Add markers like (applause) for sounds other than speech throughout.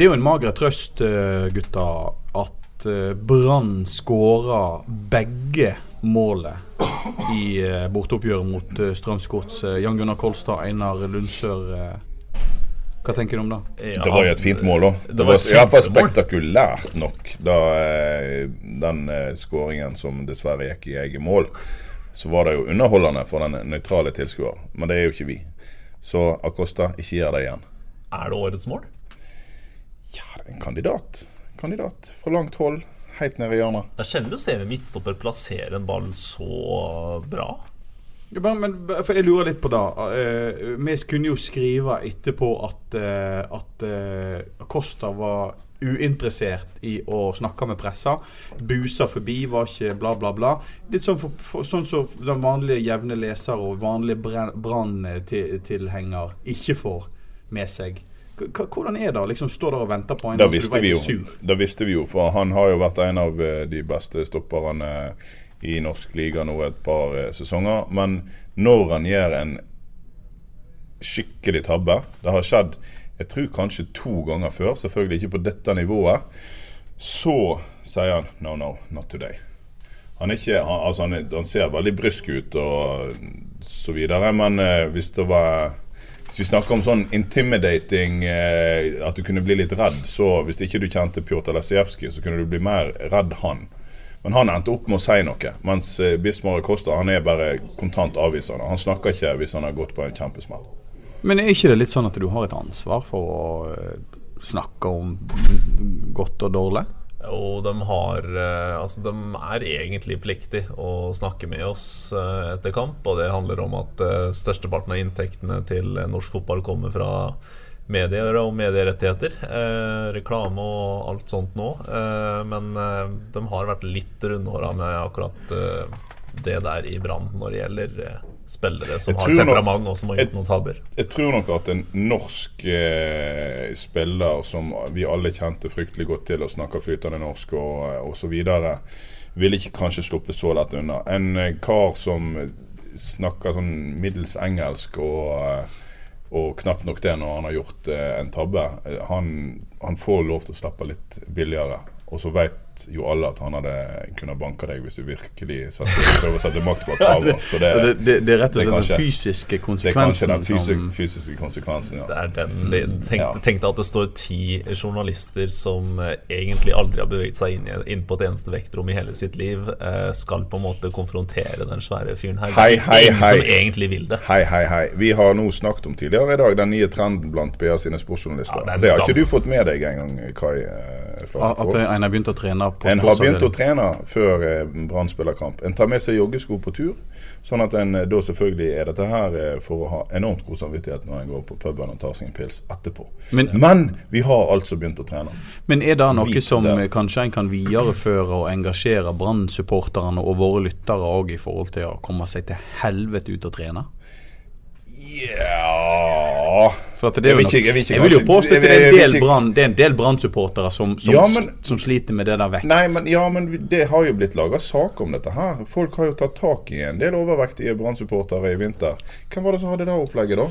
Det er jo en mager trøst, eh, gutta, at eh, Brann skåra begge målet i eh, borteoppgjøret mot Strømsgods. Jan Gunnar Kolstad, Einar Lundsør. Hva tenker du om det? Det var jo et fint mål, da. Det, var, et iallfall spektakulært nok. Da den skåringen som dessverre gikk i eget mål, så var det jo underholdende for den nøytrale tilskuer. Men det er jo ikke vi. Så Acosta, ikke gjør det igjen. Er det årets mål? Ja, det er en kandidat. Kandidat fra langt hold, helt nede i hjørnet. Det er sjelden du ser en midtstopper plassere en ball så bra. Ja, men, for jeg lurer litt på det. Eh, vi kunne jo skrive etterpå at, eh, at eh, Costa var uinteressert i å snakke med pressa. Busa forbi, var ikke bla, bla, bla. Litt sånn for, for, sånn som den vanlige jevne leser og vanlige Brann-tilhenger ikke får med seg. Hvordan er det å liksom stå der og vente på en Da visste, vi jo, da visste vi jo, for han har jo vært en av eh, de beste stopperne i norsk liga nå et par eh, sesonger. Men når han gjør en skikkelig tabbe Det har skjedd jeg tror kanskje to ganger før, selvfølgelig ikke på dette nivået. Så sier han 'no, no, not today'. Han, ikke, han, altså han, han ser veldig brysk ut og så videre, men eh, hvis det var hvis vi snakker om sånn intimidating, eh, at du kunne bli litt redd, så hvis ikke du kjente Pjotr Lesijevskij, så kunne du bli mer redd han. Men han endte opp med å si noe, mens eh, Bismar Costa han er bare kontant avvisende. Han snakker ikke hvis han har gått på en kjempesmell. Men er ikke det litt sånn at du har et ansvar for å eh, snakke om godt og dårlig? Og de har eh, Altså, de er egentlig pliktig å snakke med oss eh, etter kamp, og det handler om at eh, størsteparten av inntektene til norsk fotball kommer fra medier og medierettigheter. Eh, reklame og alt sånt nå. Eh, men de har vært litt rundhåra med akkurat det der i Brann når det gjelder spillere som har temperament nok- og som har jeg- gjort noen tabber. Jeg tror nok at en norsk eh, spiller som vi alle kjente fryktelig godt til og snakker flytende norsk og, osv., så videre, ville ikke kanskje sluppet så lett unna. En eh, kar som snakker sånn middels engelsk og, eh, og knapt nok det når han har gjort eh, en tabbe, eh, han, han får lov til å slippe litt billigere. Og så vet jo alle at han hadde kunnet banke deg hvis du virkelig prøver å sette makt bak kravet. Så det, Det, det, det er rett og slett den fysiske konsekvensen. det er kanskje den fysiske, som fysiske konsekvensen, ja. Det er den Tenk, tenk deg at det står ti journalister som eh, egentlig aldri har beveget seg inn, inn på et eneste vektrom i hele sitt liv, eh, skal på en måte konfrontere den svære fyren her. Hei, hei, hei. som egentlig vil det. Hei, hei, hei. Vi har nå snakket om tidligere i dag den nye trenden blant BA sine sportsjournalister. Ja, det har ikke du fått med deg engang, Kai. At en har begynt å trene på En har begynt å trene før eh, Brann spiller kamp. En tar med seg joggesko på tur. Sånn at en eh, da selvfølgelig er dette her eh, for å ha enormt god samvittighet når en går på puben og tar seg en pils etterpå. Men- Men vi har altså begynt å trene. Men er det noe Vite som det. kanskje en kan videreføre og engasjere Brann-supporterne og våre lyttere òg i forhold til å komme seg til helvete ut og trene? Ja For det er jo Jeg vil ikke- jeg vil ikke jeg vil jo påstå at det er en del ikke- Brann- det er en del Brann-supportere som, som, Ja, men- som sliter med det der vekt. Nei, men, ja, men det har jo blitt laga sak om dette her. Folk har jo tatt tak i en del overvektige Brann-supportere i vinter. Hvem var det som hadde det opplegget, da?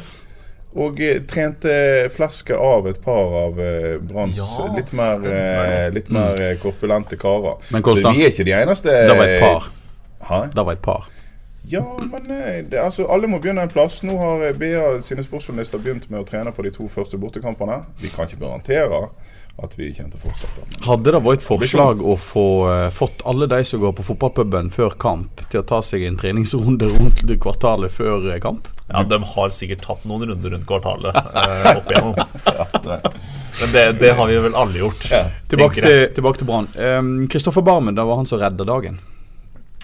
Og eh, trente flesket av et par av eh, Branns Ja, litt mer, stemmer eh, litt mer eh, korpulente karer. Men Så vi er ikke de eneste Det var et par. Hæ? Det var et par. Ja, men eh, det, altså, alle må begynne en plass. Nå har eh, BA sine sportsjournalister begynt med å trene på de to første bortekampene. Vi kan ikke garantere at vi kommer til å fortsette. Hadde det vært et forslag å få eh, fått alle de som går på fotballpuben før kamp, til å ta seg en treningsrunde rundt det kvartalet før kamp? Ja, De har sikkert tatt noen runder rundt kvartalet (laughs) eh, opp igjennom. Men det, det har vi vel alle gjort. Tilbake til, tilbake til Brann. Kristoffer Barmen, det var han som redda dagen.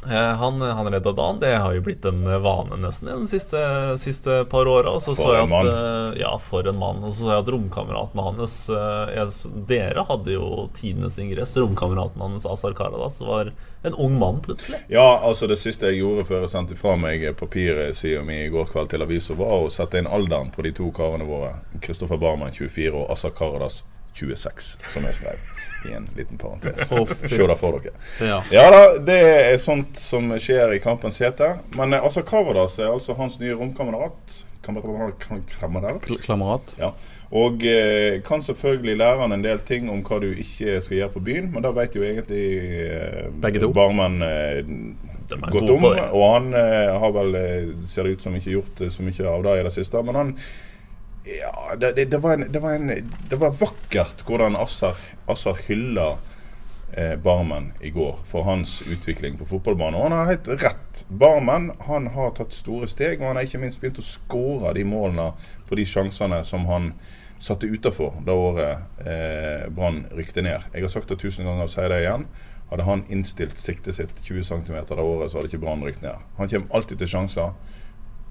Eh, Han, han redda dagen. Det har jo blitt en vane nesten de siste, siste par åra. For en mann. eh, ja, for en mann. Og så så jeg at romkameratene hans eh, jeg, Dere hadde jo tidenes ingress. Romkameraten hans, Azar Karadas, var en ung mann plutselig. Ja, altså det siste jeg gjorde før jeg sendte fra meg papiret papirsida mi i går kveld til avisa, var å sette inn alderen på de to karene våre. Kristoffer Barman 24 og Azar Karadas 26, som jeg skrev i en liten parentes. Se det for dere. Ja. Ja da, det er sånt som skjer i kampens hete. Men altså Kavadas er altså hans nye romkamerat. Kamerat. Ja. Og eh, kan selvfølgelig lære han en del ting om hva du ikke skal gjøre på byen, men da vet jo egentlig eh, Begge to. barmenn eh, gått om. Og han eh, har vel, eh, ser det ut som, ikke gjort eh, så mye av det i det siste. Men han Ja, det, det, det, var, en, det, var, en, det var vakkert hvordan Assar, Assar hylla eh, Barmen i går for hans utvikling på fotballbanen. Og han har helt rett. Barmen han har tatt store steg, og han har ikke minst begynt å skåre de målene på de sjansene som han satte utafor da året eh, Brann rykte ned. Jeg har sagt det tusen ganger og sier det igjen. Hadde han innstilt siktet sitt 20 cm det året, så hadde ikke Brann rykt ned. Han kommer alltid til sjanser.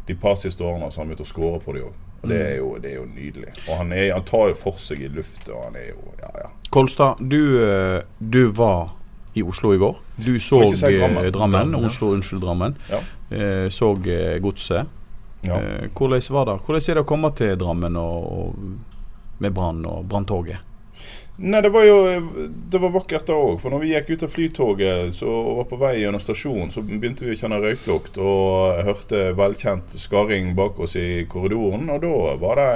De par siste årene så har han begynt å skåre på de òg. Og det er, jo, det er jo nydelig. Og han, er, han tar jo for seg i luftet, og han er jo Ja, ja. Kolstad, du, eh, du var i Oslo i går. Du så si Drammen. eh, Drammen. Drammen. Oslo, unnskyld, Drammen. Ja. Eh, Så eh, Godset. ja. Eh, Hvordan var det? Hvordan er det å komme til Drammen og, og med Brann og Branntoget? Nei, det var jo Det var vakkert da òg. For når vi gikk ut av flytoget så og var på vei gjennom stasjonen, så begynte vi å kjenne røyklukt og hørte velkjent skarring bak oss i korridoren. Og da var det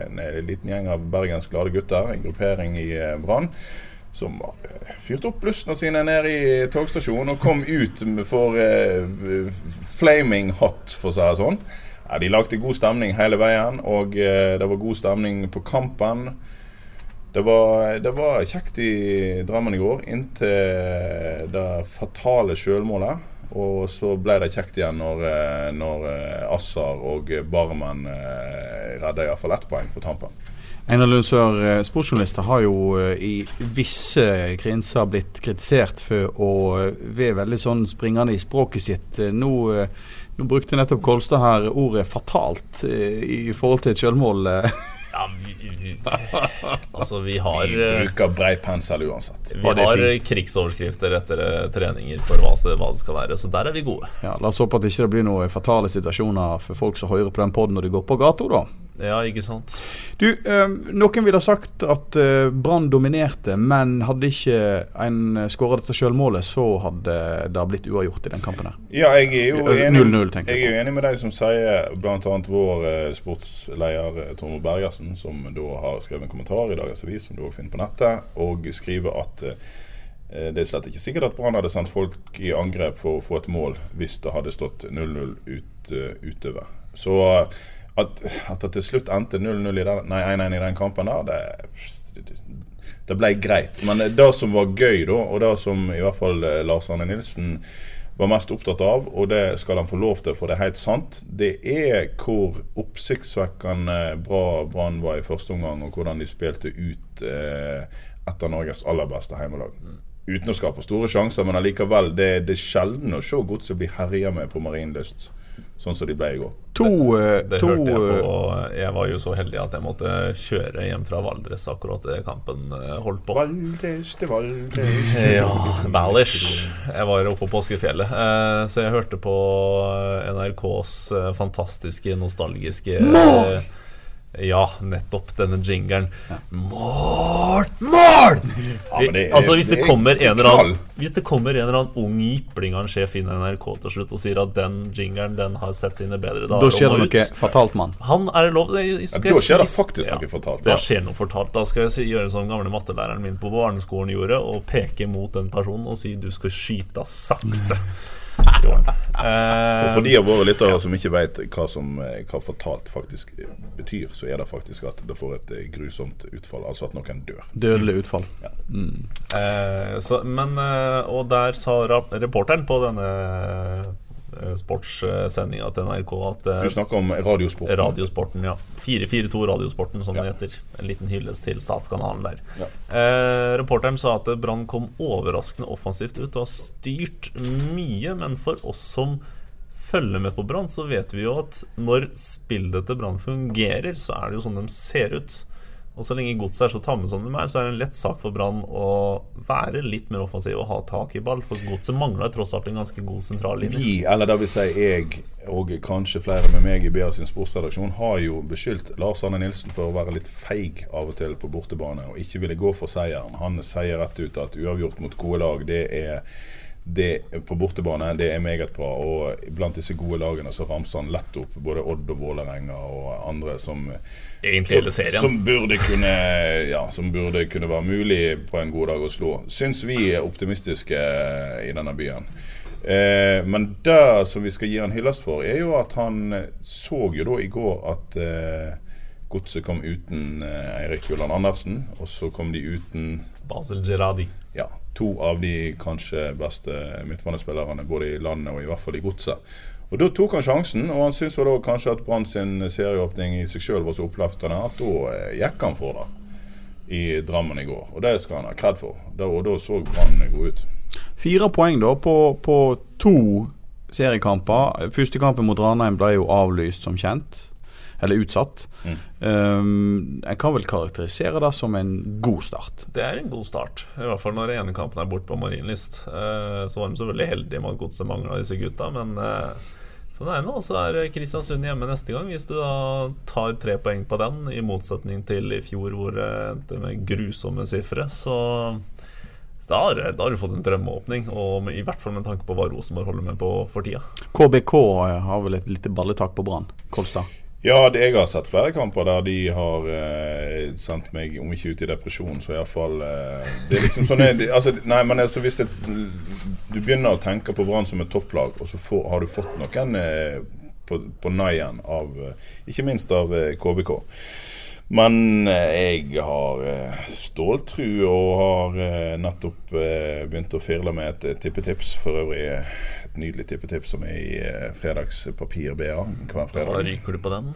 en, liten gjeng av Bergens glade gutter, en gruppering i eh, Brann. Som eh, fyrte opp blussene sine ned i togstasjonen og kom ut for eh, flaming hot, for å si det sånn. Ja, de lagde god stemning hele veien, og eh, det var god stemning på kampen. Det var, det var kjekt i Drammen i går, inntil det fatale sjølmålet. Og så ble det kjekt igjen når, eh, når eh, Assar og Barmen eh, redda iallfall ett poeng på tampen. Einar Lundsør, Sør, sportsjournalister har jo i visse krinser blitt kritisert for å være veldig sånn springende i språket sitt. Nå, nå brukte nettopp Kolstad her ordet 'fatalt' i forhold til et selvmål. (laughs) Ja, vi, vi, (laughs) altså, vi har Vi eh, bruker brei pensel uansett. Vi har fint? krigsoverskrifter etter eh, treninger for hva det, hva det skal være, så der er vi gode. Ja, La oss håpe at det ikke blir noen fatale situasjoner for folk som hører på den poden når de går på gata, da. Ja, ikke sant? Du, eh, Noen ville ha sagt at eh, Brann dominerte, men hadde ikke en skåra dette sjølmålet, så hadde det blitt uavgjort i den kampen her. Ja, jeg er jo Eh, enig, 0-0 jeg jeg er jo enig med deg som sier bl.a. vår eh, sportsleder eh, Tormod Bergersen, som da har skrevet en kommentar i Dagens Avis, som du også finner på nettet, og skriver at eh, det er slett ikke sikkert at Brann hadde sendt folk i angrep for å få et mål hvis det hadde stått 0-0 ut, eh, utover. Så eh, at, at det til slutt endte 0-0 i den, nei, 1-1 i den kampen der, det, det, ble greit. Men det som var gøy, da, og det som i hvert fall eh, Lars Arne Nilsen var mest opptatt av, og det skal han få lov til, for det er helt sant, det er hvor oppsiktsvekkende bra Brann var i første omgang, og hvordan de spilte ut eh, etter Norges aller beste heimelag. Uten å skape store sjanser, men allikevel, det, det er sjelden å se godset bli herja med på marinlyst, sånn som de ble i går. To, det, Det to hørte jeg på. eh, og Jeg var jo så heldig at jeg måtte kjøre hjem fra Valdres akkurat det kampen eh, holdt på. Valdres til Valdres (laughs) Ja, Valdres. Jeg var oppe på Påskefjellet, eh, så jeg hørte på NRKs eh, fantastiske, nostalgiske eh, Ja, nettopp denne jingeren. Mål! Mål! Ja, det er- altså Hvis det, det er kommer en eller annen Hvis det kommer en eller annen ung jipling av en sjef inn i NRK til slutt og sier at den jingeren den har sett sine bedre dager Da skjer det noe fatalt, mann. Han er det lov det Ja, da skjer det faktisk noe fortalt. Da Ja. skjer noe fortalt. Da skal jeg si, gjøre som gamle mattelæreren min på barneskolen gjorde, og peke mot den personen og si 'du skal skyte sakte'. Gjorde. Og Eh, for de av våre lyttere som ikke vet hva, som, eh, hva fortalt faktisk eh, betyr, så er det faktisk at det får et eh, grusomt utfall. Altså at noen dør. Dødelig utfall. eh, så, men, eh, og der sa rap- reporteren på denne eh, sportssendinga til NRK at eh, Du snakker om Radiosporten? Radiosporten, ja. 442 Radiosporten, som det heter. En liten hyllest til statskanalen der. Ja. Eh, reporteren sa at Brann kom overraskende offensivt ut og har styrt mye, men for oss som følger med på Brann, så vet vi jo at når spillet til Brann fungerer, så er det jo sånn de ser ut. Og så lenge godset er så tamme som de er, så er det en lett sak for Brann å være litt mer offensiv og ha tak i ball. For godset mangler tross alt en ganske god sentrallinje. Vi, eller det vil si jeg, og kanskje flere med meg i BA sin sportsredaksjon, har jo beskyldt Lars Arne Nilsen for å være litt feig av og til på bortebane og ikke ville gå for seieren. Han sier rett ut at uavgjort mot gode lag, det er det på bortebane det er meget bra. Og blant disse gode lagene så ramser han lett opp både Odd og Vålerenga og andre som Egentlig hele som, serien. som, burde kunne, ja, som burde kunne være mulig på en god dag å slå. Syns vi er optimistiske i denne byen. Eh, men det som vi skal gi han hyllest for, er jo at han så jo da i går at eh, Godset kom uten eh, Eirik Joland Andersen, og så kom de uten Basel Gerradi. To av de kanskje beste midtbanespillerne både i landet og i hvert fall i godset. Og Da tok han sjansen, og han syntes kanskje at Brann sin serieåpning i seg sjøl var så oppløftende at da eh, gikk han for det i Drammen i går. Og det skal han ha kred for. Da, og da så Brann god ut. Fire poeng da på, på to seriekamper. Første kampen mot Ranheim ble jo avlyst, som kjent. Eller utsatt. Mm. Um, en kan vel karakterisere det som en god start. Det er en god start, i hvert fall når den ene kampen er borte på Marienlyst. Uh, så var de så veldig heldige med at godset mangla disse gutta, men uh, sånn er det nå. Så er Kristiansund hjemme neste gang, hvis du da tar tre poeng på den, i motsetning til i fjor hvor det endte med grusomme sifre. Så, så da, har, da har du fått en drømmeåpning, og med, i hvert fall med tanke på hva Rosenborg holder med på for tida. KBK har vel et lite balletak på Brann. Kolstad. Ja, jeg har sett flere kamper der de har eh, sendt meg, om ikke ut i depresjon, så iallfall eh, Det er liksom sånn altså, Nei, men altså hvis det, du begynner å tenke på Brann som et topplag, og så får, har du fått noen eh, på, på naien av eh, Ikke minst av eh, KBK. Men eh, jeg har eh, ståltru og har nettopp begynt å firle med et tippetips. For øvrig et nydelig tippetips som er i eh, fredagspapir BA hver Da fredag. ryker du på den.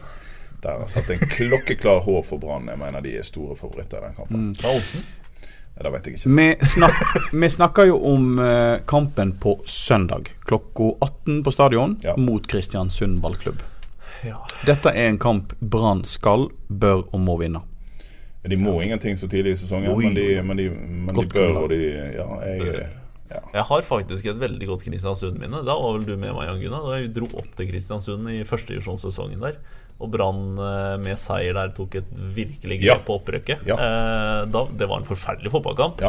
Der har satt en klokkeklar H for Brann. Jeg mener de er store favoritter i den kampen. Ja, det vet jeg ikke. Vi, snak, vi snakker jo om uh, kampen på søndag klokka 18 på stadion Ja. mot Kristiansund ballklubb. Ja. Dette er en kamp Brann skal, bør og må vinne. De må ingenting så tidlig i sesongen, Oi, men de, men de, men de bør og de Ja, jeg, ja. Jeg har faktisk et veldig godt Kristiansund-minne. Da var vel du med meg, Jan Gunnar, da vi dro opp til Kristiansund i førstedivisjonssesongen der. Og Brann eh, med seier der tok et virkelig grep Ja. på opprykket. Ja. Eh, da, det var en forferdelig fotballkamp.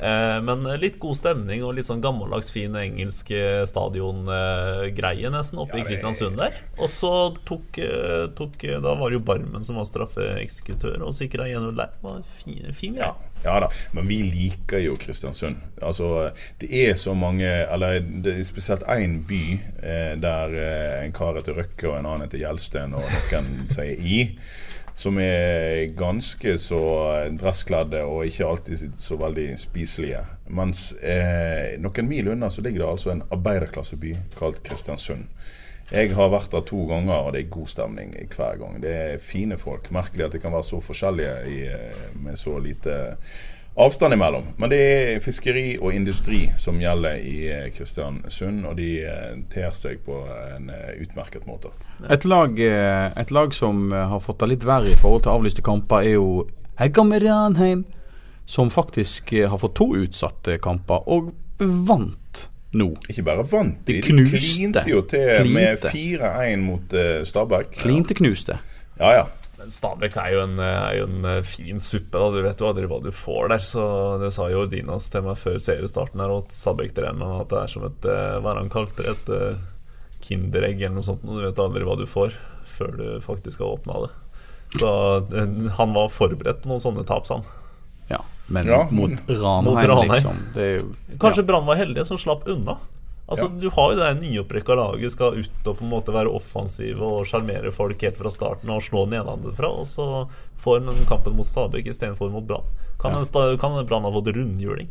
Ja. Eh, men litt god stemning og litt sånn gammeldags, fin engelsk eh, stadiongreie nesten oppe i Kristiansund der. Og så tok, eh, tok eh, Da var det jo Barmen som var straffeeksekutør og sikra 1-0 der. Det var fin, fin greie. Ja da, men vi liker jo Kristiansund. Altså, det er så mange Eller det er spesielt én by eh, der eh, en kar heter Røkke og en annen heter Gjelsten, og noen sier I. Som er ganske så dresskledde og ikke alltid så veldig spiselige. Mens eh, noen mil unna så ligger det altså en arbeiderklasseby kalt Kristiansund. Jeg har vært der to ganger, og det er god stemning hver gang. Det er fine folk. Merkelig at de kan være så forskjellige i, eh, med så lite avstand imellom. Men det er fiskeri og industri som gjelder i eh, Kristiansund, og de eh, ter seg på en eh, utmerket måte. Et lag, et lag som har fått det litt verre i forhold til avlyste kamper, er jo Heggamme Ranheim, som faktisk har fått to utsatte kamper, og vant nå. Ikke bare vant de, De knuste. klinte jo til med 4-1 mot uh, Stabæk. Klinte knuste. Ja, ja. Men Stabæk er jo en, er jo en eh, fin suppe. Da. Du vet jo aldri hva du får der. Så Det sa jo Dinas til meg før seriestarten her, at Stabæk-treneren at det er som et eh, Hva er han kalt, det? Et eh, Kinderegg eller noe sånt. Du vet aldri hva du får før du faktisk har åpna det. Så han var forberedt på noen sånne tap, sa han. Ja, men Ja. mot Ranheim, liksom. Det er jo Kanskje Brann var heldige som slapp unna. Altså Ja. Du har jo det nyopprykka laget skal ut og på en måte være offensive og sjarmere folk helt fra starten og slå nedenfra, og så får man kampen mot Stabæk istedenfor mot Brann. Kan, ja. kan Brann ha fått rundhjuling?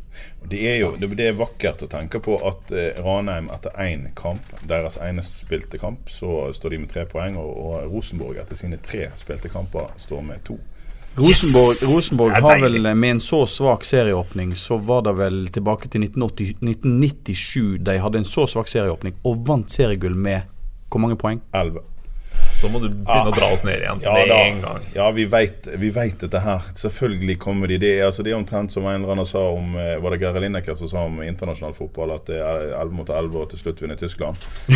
Det er jo det, det er vakkert å tenke på at eh, Ranheim etter én kamp, deres ene spilte kamp, så står de med tre poeng. Og, og Rosenborg etter sine tre spilte kamper står med to. Rosenborg, Rosenborg Det er har vel med en så svak serieåpning, så var det vel tilbake til 1980, 1997 de hadde en så svak serieåpning og vant seriegull med hvor mange poeng? Elleve. Så må du begynne å dra oss ned igjen Ja, da. en gang. ja vi vet, dette her. Selvfølgelig kommer de. Det altså, det er omtrent som en eller annen sa om eh, Var det Geir Lineker som sa om internasjonal fotball at det er 11 mot 11 og til slutt vinner Tyskland? (laughs)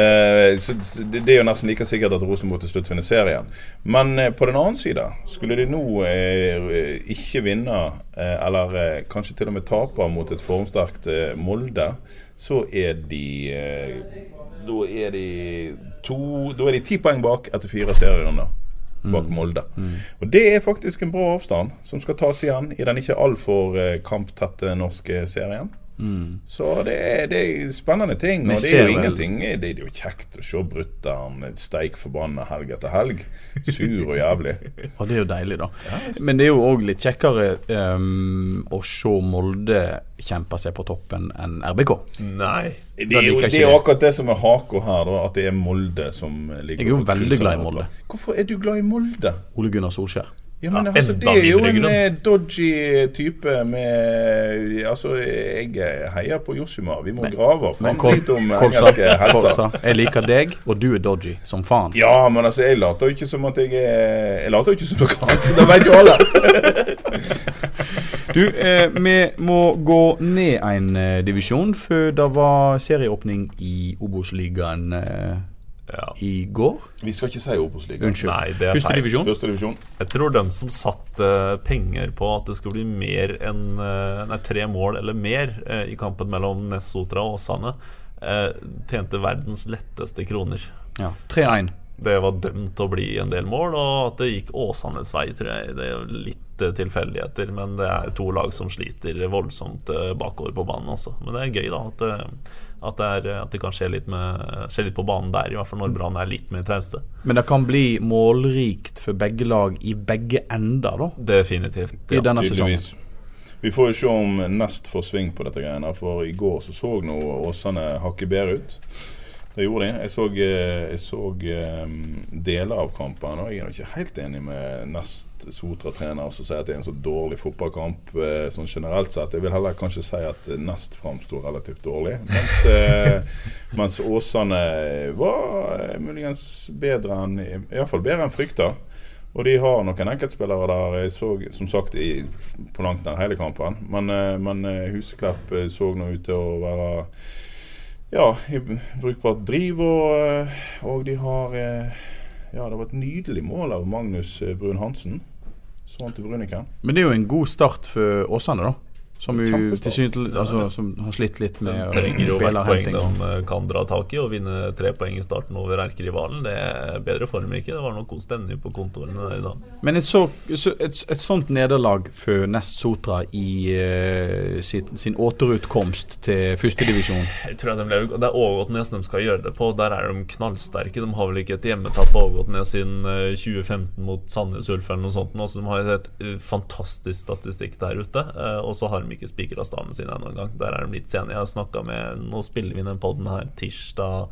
eh, så, det, det er jo nesten like sikkert at Rosenborg til slutt vinner serien. Men eh, på den annen side, skulle de nå eh, ikke vinne, eh, eller eh, kanskje til og med tape mot et formsterkt Molde, så er de eh, Da er de to Da er de ti poeng bak etter fire serierunder bak Molde. Og Det er faktisk en bra avstand som skal tas igjen i den ikke altfor eh, kamptette norske serien. Så det er, det er spennende ting. Men Og det er jo ingenting Det er jo kjekt å se brutter'n steik forbanna helg etter helg. Sur og jævlig. Og det er jo deilig, da. Men det er jo òg litt kjekkere um, å se Molde kjempe seg på toppen enn RBK. Nei. Det er jo det er akkurat det som er haka her, da, at det er Molde som ligger Jeg er jo veldig glad i Molde. Hvorfor er du glad i Molde? Ole Gunnar Solskjær. Ja, men Ja, altså, Det er jo en eh, dodgy type med Altså, jeg heier på Josima. Vi må grave fram litt om engelske helter. Jeg liker deg, og du er dodgy som faen. Ja, men altså, jeg later jo ikke som at jeg er Jeg later jo ikke som noe annet. (laughs) Det vet jo alle. (laughs) Du, eh, vi må gå ned en eh, divisjon, for det var serieåpning i Obos-ligaen eh, Ja. i går. Vi skal ikke si Obos-ligaen. Unnskyld. Nei, det er Første feil. divisjon. Første divisjon. Jeg tror de som satte penger på at det skulle bli mer enn eh, nei, tre mål eller mer eh, i kampen mellom Nessotra og Åsane, eh, tjente verdens letteste kroner. Ja, 3-1. Det var dømt til å bli en del mål, og at det gikk Åsanes vei, tror jeg. Det er litt eh, tilfeldigheter, men det er to lag som sliter voldsomt eh, bakover på banen. Også. Men det er gøy, da. At, det- at, det, er, at det kan skje litt, med, skje litt på banen der, i hvert fall når Brann er litt mer trauste. Men det kan bli målrikt for begge lag i begge ender, da. Definitivt. I denne sesongen. Vi får jo se om Nest får sving på dette greiene. For i går så så nå Åsane hakket bedre ut. Det gjorde de. Jeg så, eh, jeg så eh, deler av kampen, og jeg er ikke helt enig med Nest Sotra-trener som sier at det er en så dårlig fotballkamp eh, sånn generelt sett. Jeg vil heller kanskje si at Nest framsto relativt dårlig. Mens, mens Åsane var muligens bedre enn Iallfall bedre enn frykta. Og de har noen enkeltspillere der. Jeg så som sagt i, på langt nær hele kampen. Men, men Huseklepp så nå ut til å være ja, i brukbart driv. Og, eh, og de har eh, Ja, det var et nydelig mål av Magnus eh, Brun-Hansen. Sånn til Bruniken. Men det er jo en god start for Åsane, da. Som jo Kjempestart. tilsynelatende altså, som har slitt litt med De å trenger jo hvert poeng de eh, kan dra tak i, og vinne tre poeng i starten over erkerivalen. Det er bedre form ikke. Det var nok god stemning på kontorene der i dag. Men et, så, et, et sånt nederlag for Nest Sotra i uh, sin, sin återutkomst til førstedivisjon de Det er Ågotnes de skal gjøre det på. Der er de knallsterke. De har vel ikke et hjemmetap på Ågotnes siden eh, 2015 mot Sandnes Ulf eller noe sånt. nå, de har et eh, fantastisk statistikk der ute. eh, Og så har de ikke spikra stallen sin ennå engang. Der er de litt sene. Jeg har snakket med Nå spiller vi den poden her tirsdag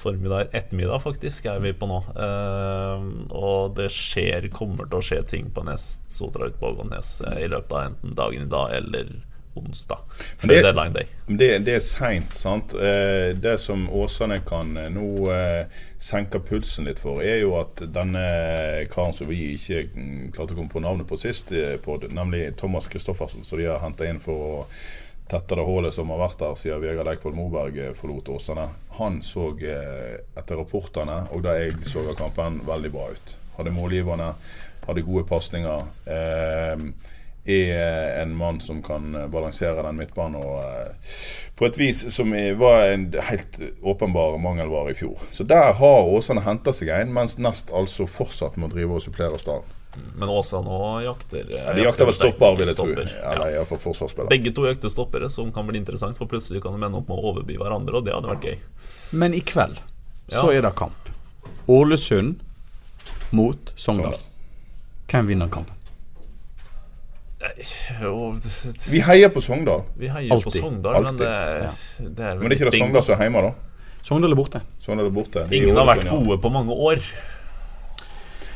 formiddag, ettermiddag faktisk, er vi på nå. Uh, og det skjer, kommer til å skje ting på Nest Sotra på Ågotnes eh, i løpet av enten dagen i dag eller onsdag. Før det- deadline day. Det, det er seint, sant. Eh, det som Åsane kan eh, nå eh, senke pulsen litt for, er jo at denne karen som vi ikke mm, klarte å komme på navnet på sist, på, nemlig Thomas Christoffersen, som de har henta inn for å tette det hullet som har vært der siden Vegard Leikvoll Moberg forlot Åsane. Han så etter rapportene og da jeg så av kampen, veldig bra ut. Hadde målgiverne, hadde gode pasninger. Eh, er en mann som kan eh, balansere den midtbanen og, eh, på et vis som var en helt åpenbar mangelvare i fjor. Så der har Åsane henta seg en, mens Nest altså fortsatt må drive og supplere stallen. Men Åsane òg jakter Ja, de jakter vel stopper, vil jeg tro. Eller ja. for. Begge to jakter stoppere, som kan bli interessant, for plutselig kan de ende opp med å overby hverandre, og det hadde vært gøy. Men i kveld så Ja. er det kamp. Ålesund mot. Sogndal. Hvem vinner kampen? Vi heier på Sogndal. vi heier på Alltid. Sogndal, men det, det er Men det er ikke det. Sogndal som er hjemme, da? Sogndal er borte. Sogndal er borte. Ingen har vært gode på mange år.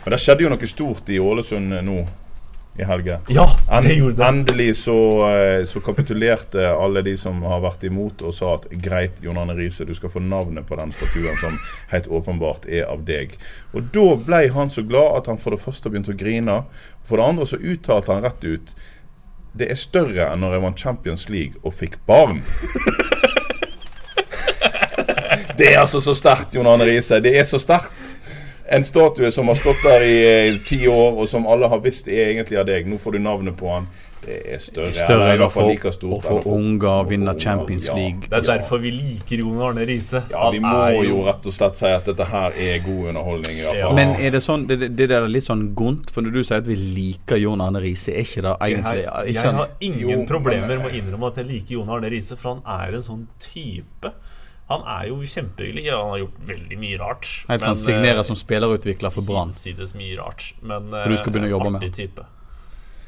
Men det skjedde jo noe stort i Ålesund eh, nå i helga. Ja, det gjorde det. endelig så, eh, så kapitulerte alle de som har vært imot, og sa at greit, Jon Arne Riise, du skal få navnet på den statuen som helt åpenbart er av deg. Og da ble han så glad at han for det første begynte å grine. For det andre så uttalte han rett ut det er større enn når jeg vant Champions League og fikk barn. (laughs) Det er altså så sterkt, Jon Arne Riise. Det er så sterkt. En statue som har stått der i eh, ti år, og som alle har visst er egentlig av deg. Nå får du navnet på han. Det er større. Større eller for, like stort å for unger vinne. Champions Ja. League. Det er derfor vi liker Jon Arne Riise. Ja, vi må jo rett og slett si at dette her er god underholdning. i hvert Ja. Men er det sånn, det, det, der er litt sånn gunt? for når du sier at vi liker Jon Arne Riise, er ikke det egentlig Jeg, ikke jeg har ingen Jo, problemer med å innrømme at jeg liker Jon Arne Riise, for han er en sånn type. Han er jo kjempehyggelig. Ja, han har gjort veldig mye rart. Helt men, kan signere som spillerutvikler for Brann. Mye rart. Men du skal begynne å jobbe med type.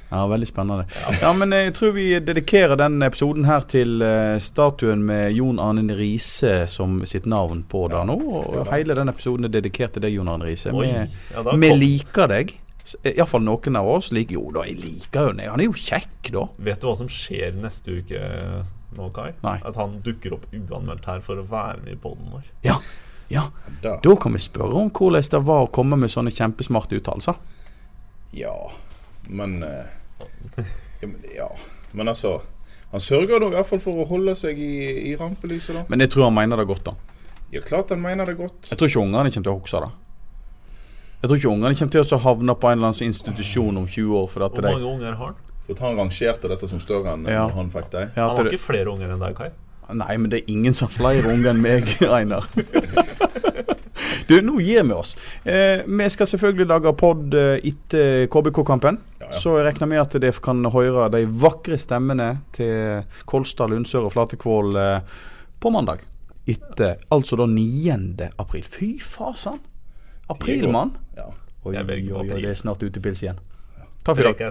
Ja, veldig spennende. Ja, men jeg tror vi dedikerer den episoden her til eh, statuen med Jon Arne Riise som sitt navn på der nå. Og hele den episoden er dedikert til deg, Jon Arne Riise. Vi, ja, liker deg. Iallfall noen av oss liker Jo da, jeg liker jo han. Han er jo kjekk, da. Vet du hva som skjer neste uke nå, Kai? Nei. At han dukker opp uanmeldt her for å være med i poden vår. Ja. ja. Da. Da kan vi spørre om hvordan det var å komme med sånne kjempesmarte uttalelser. Ja, men uh, ja, men- Ja, men altså Han sørger nå i hvert fall for å holde seg i, i rampelyset, da. Men jeg tror han mener det godt, da. Ja, klart han mener det godt. Jeg tror ikke ungene kommer til å huske det. Jeg tror ikke ungene kommer til å havne på en eller annen institusjon om 20 år. For at Hvor mange mange unger har han? For at han rangerte dette som større enn Ja. han fikk deg. ja, Han har ikke flere unger enn deg, Kai. Nei, men det er ingen som har flere unger enn meg, (laughs) Einar. Du, nå gir vi oss. Eh, vi skal selvfølgelig lage pod eh, etter KBK-kampen. Ja, ja. Så jeg regner med at dere kan høre de vakre stemmene til Kolstad, Lundsør og Flatekvål eh, på mandag. Etter altså da 9. april. Fy fasan! April, mann. Ja. Oi, oi, oi, det er snart utepils igjen. Takk for i dag.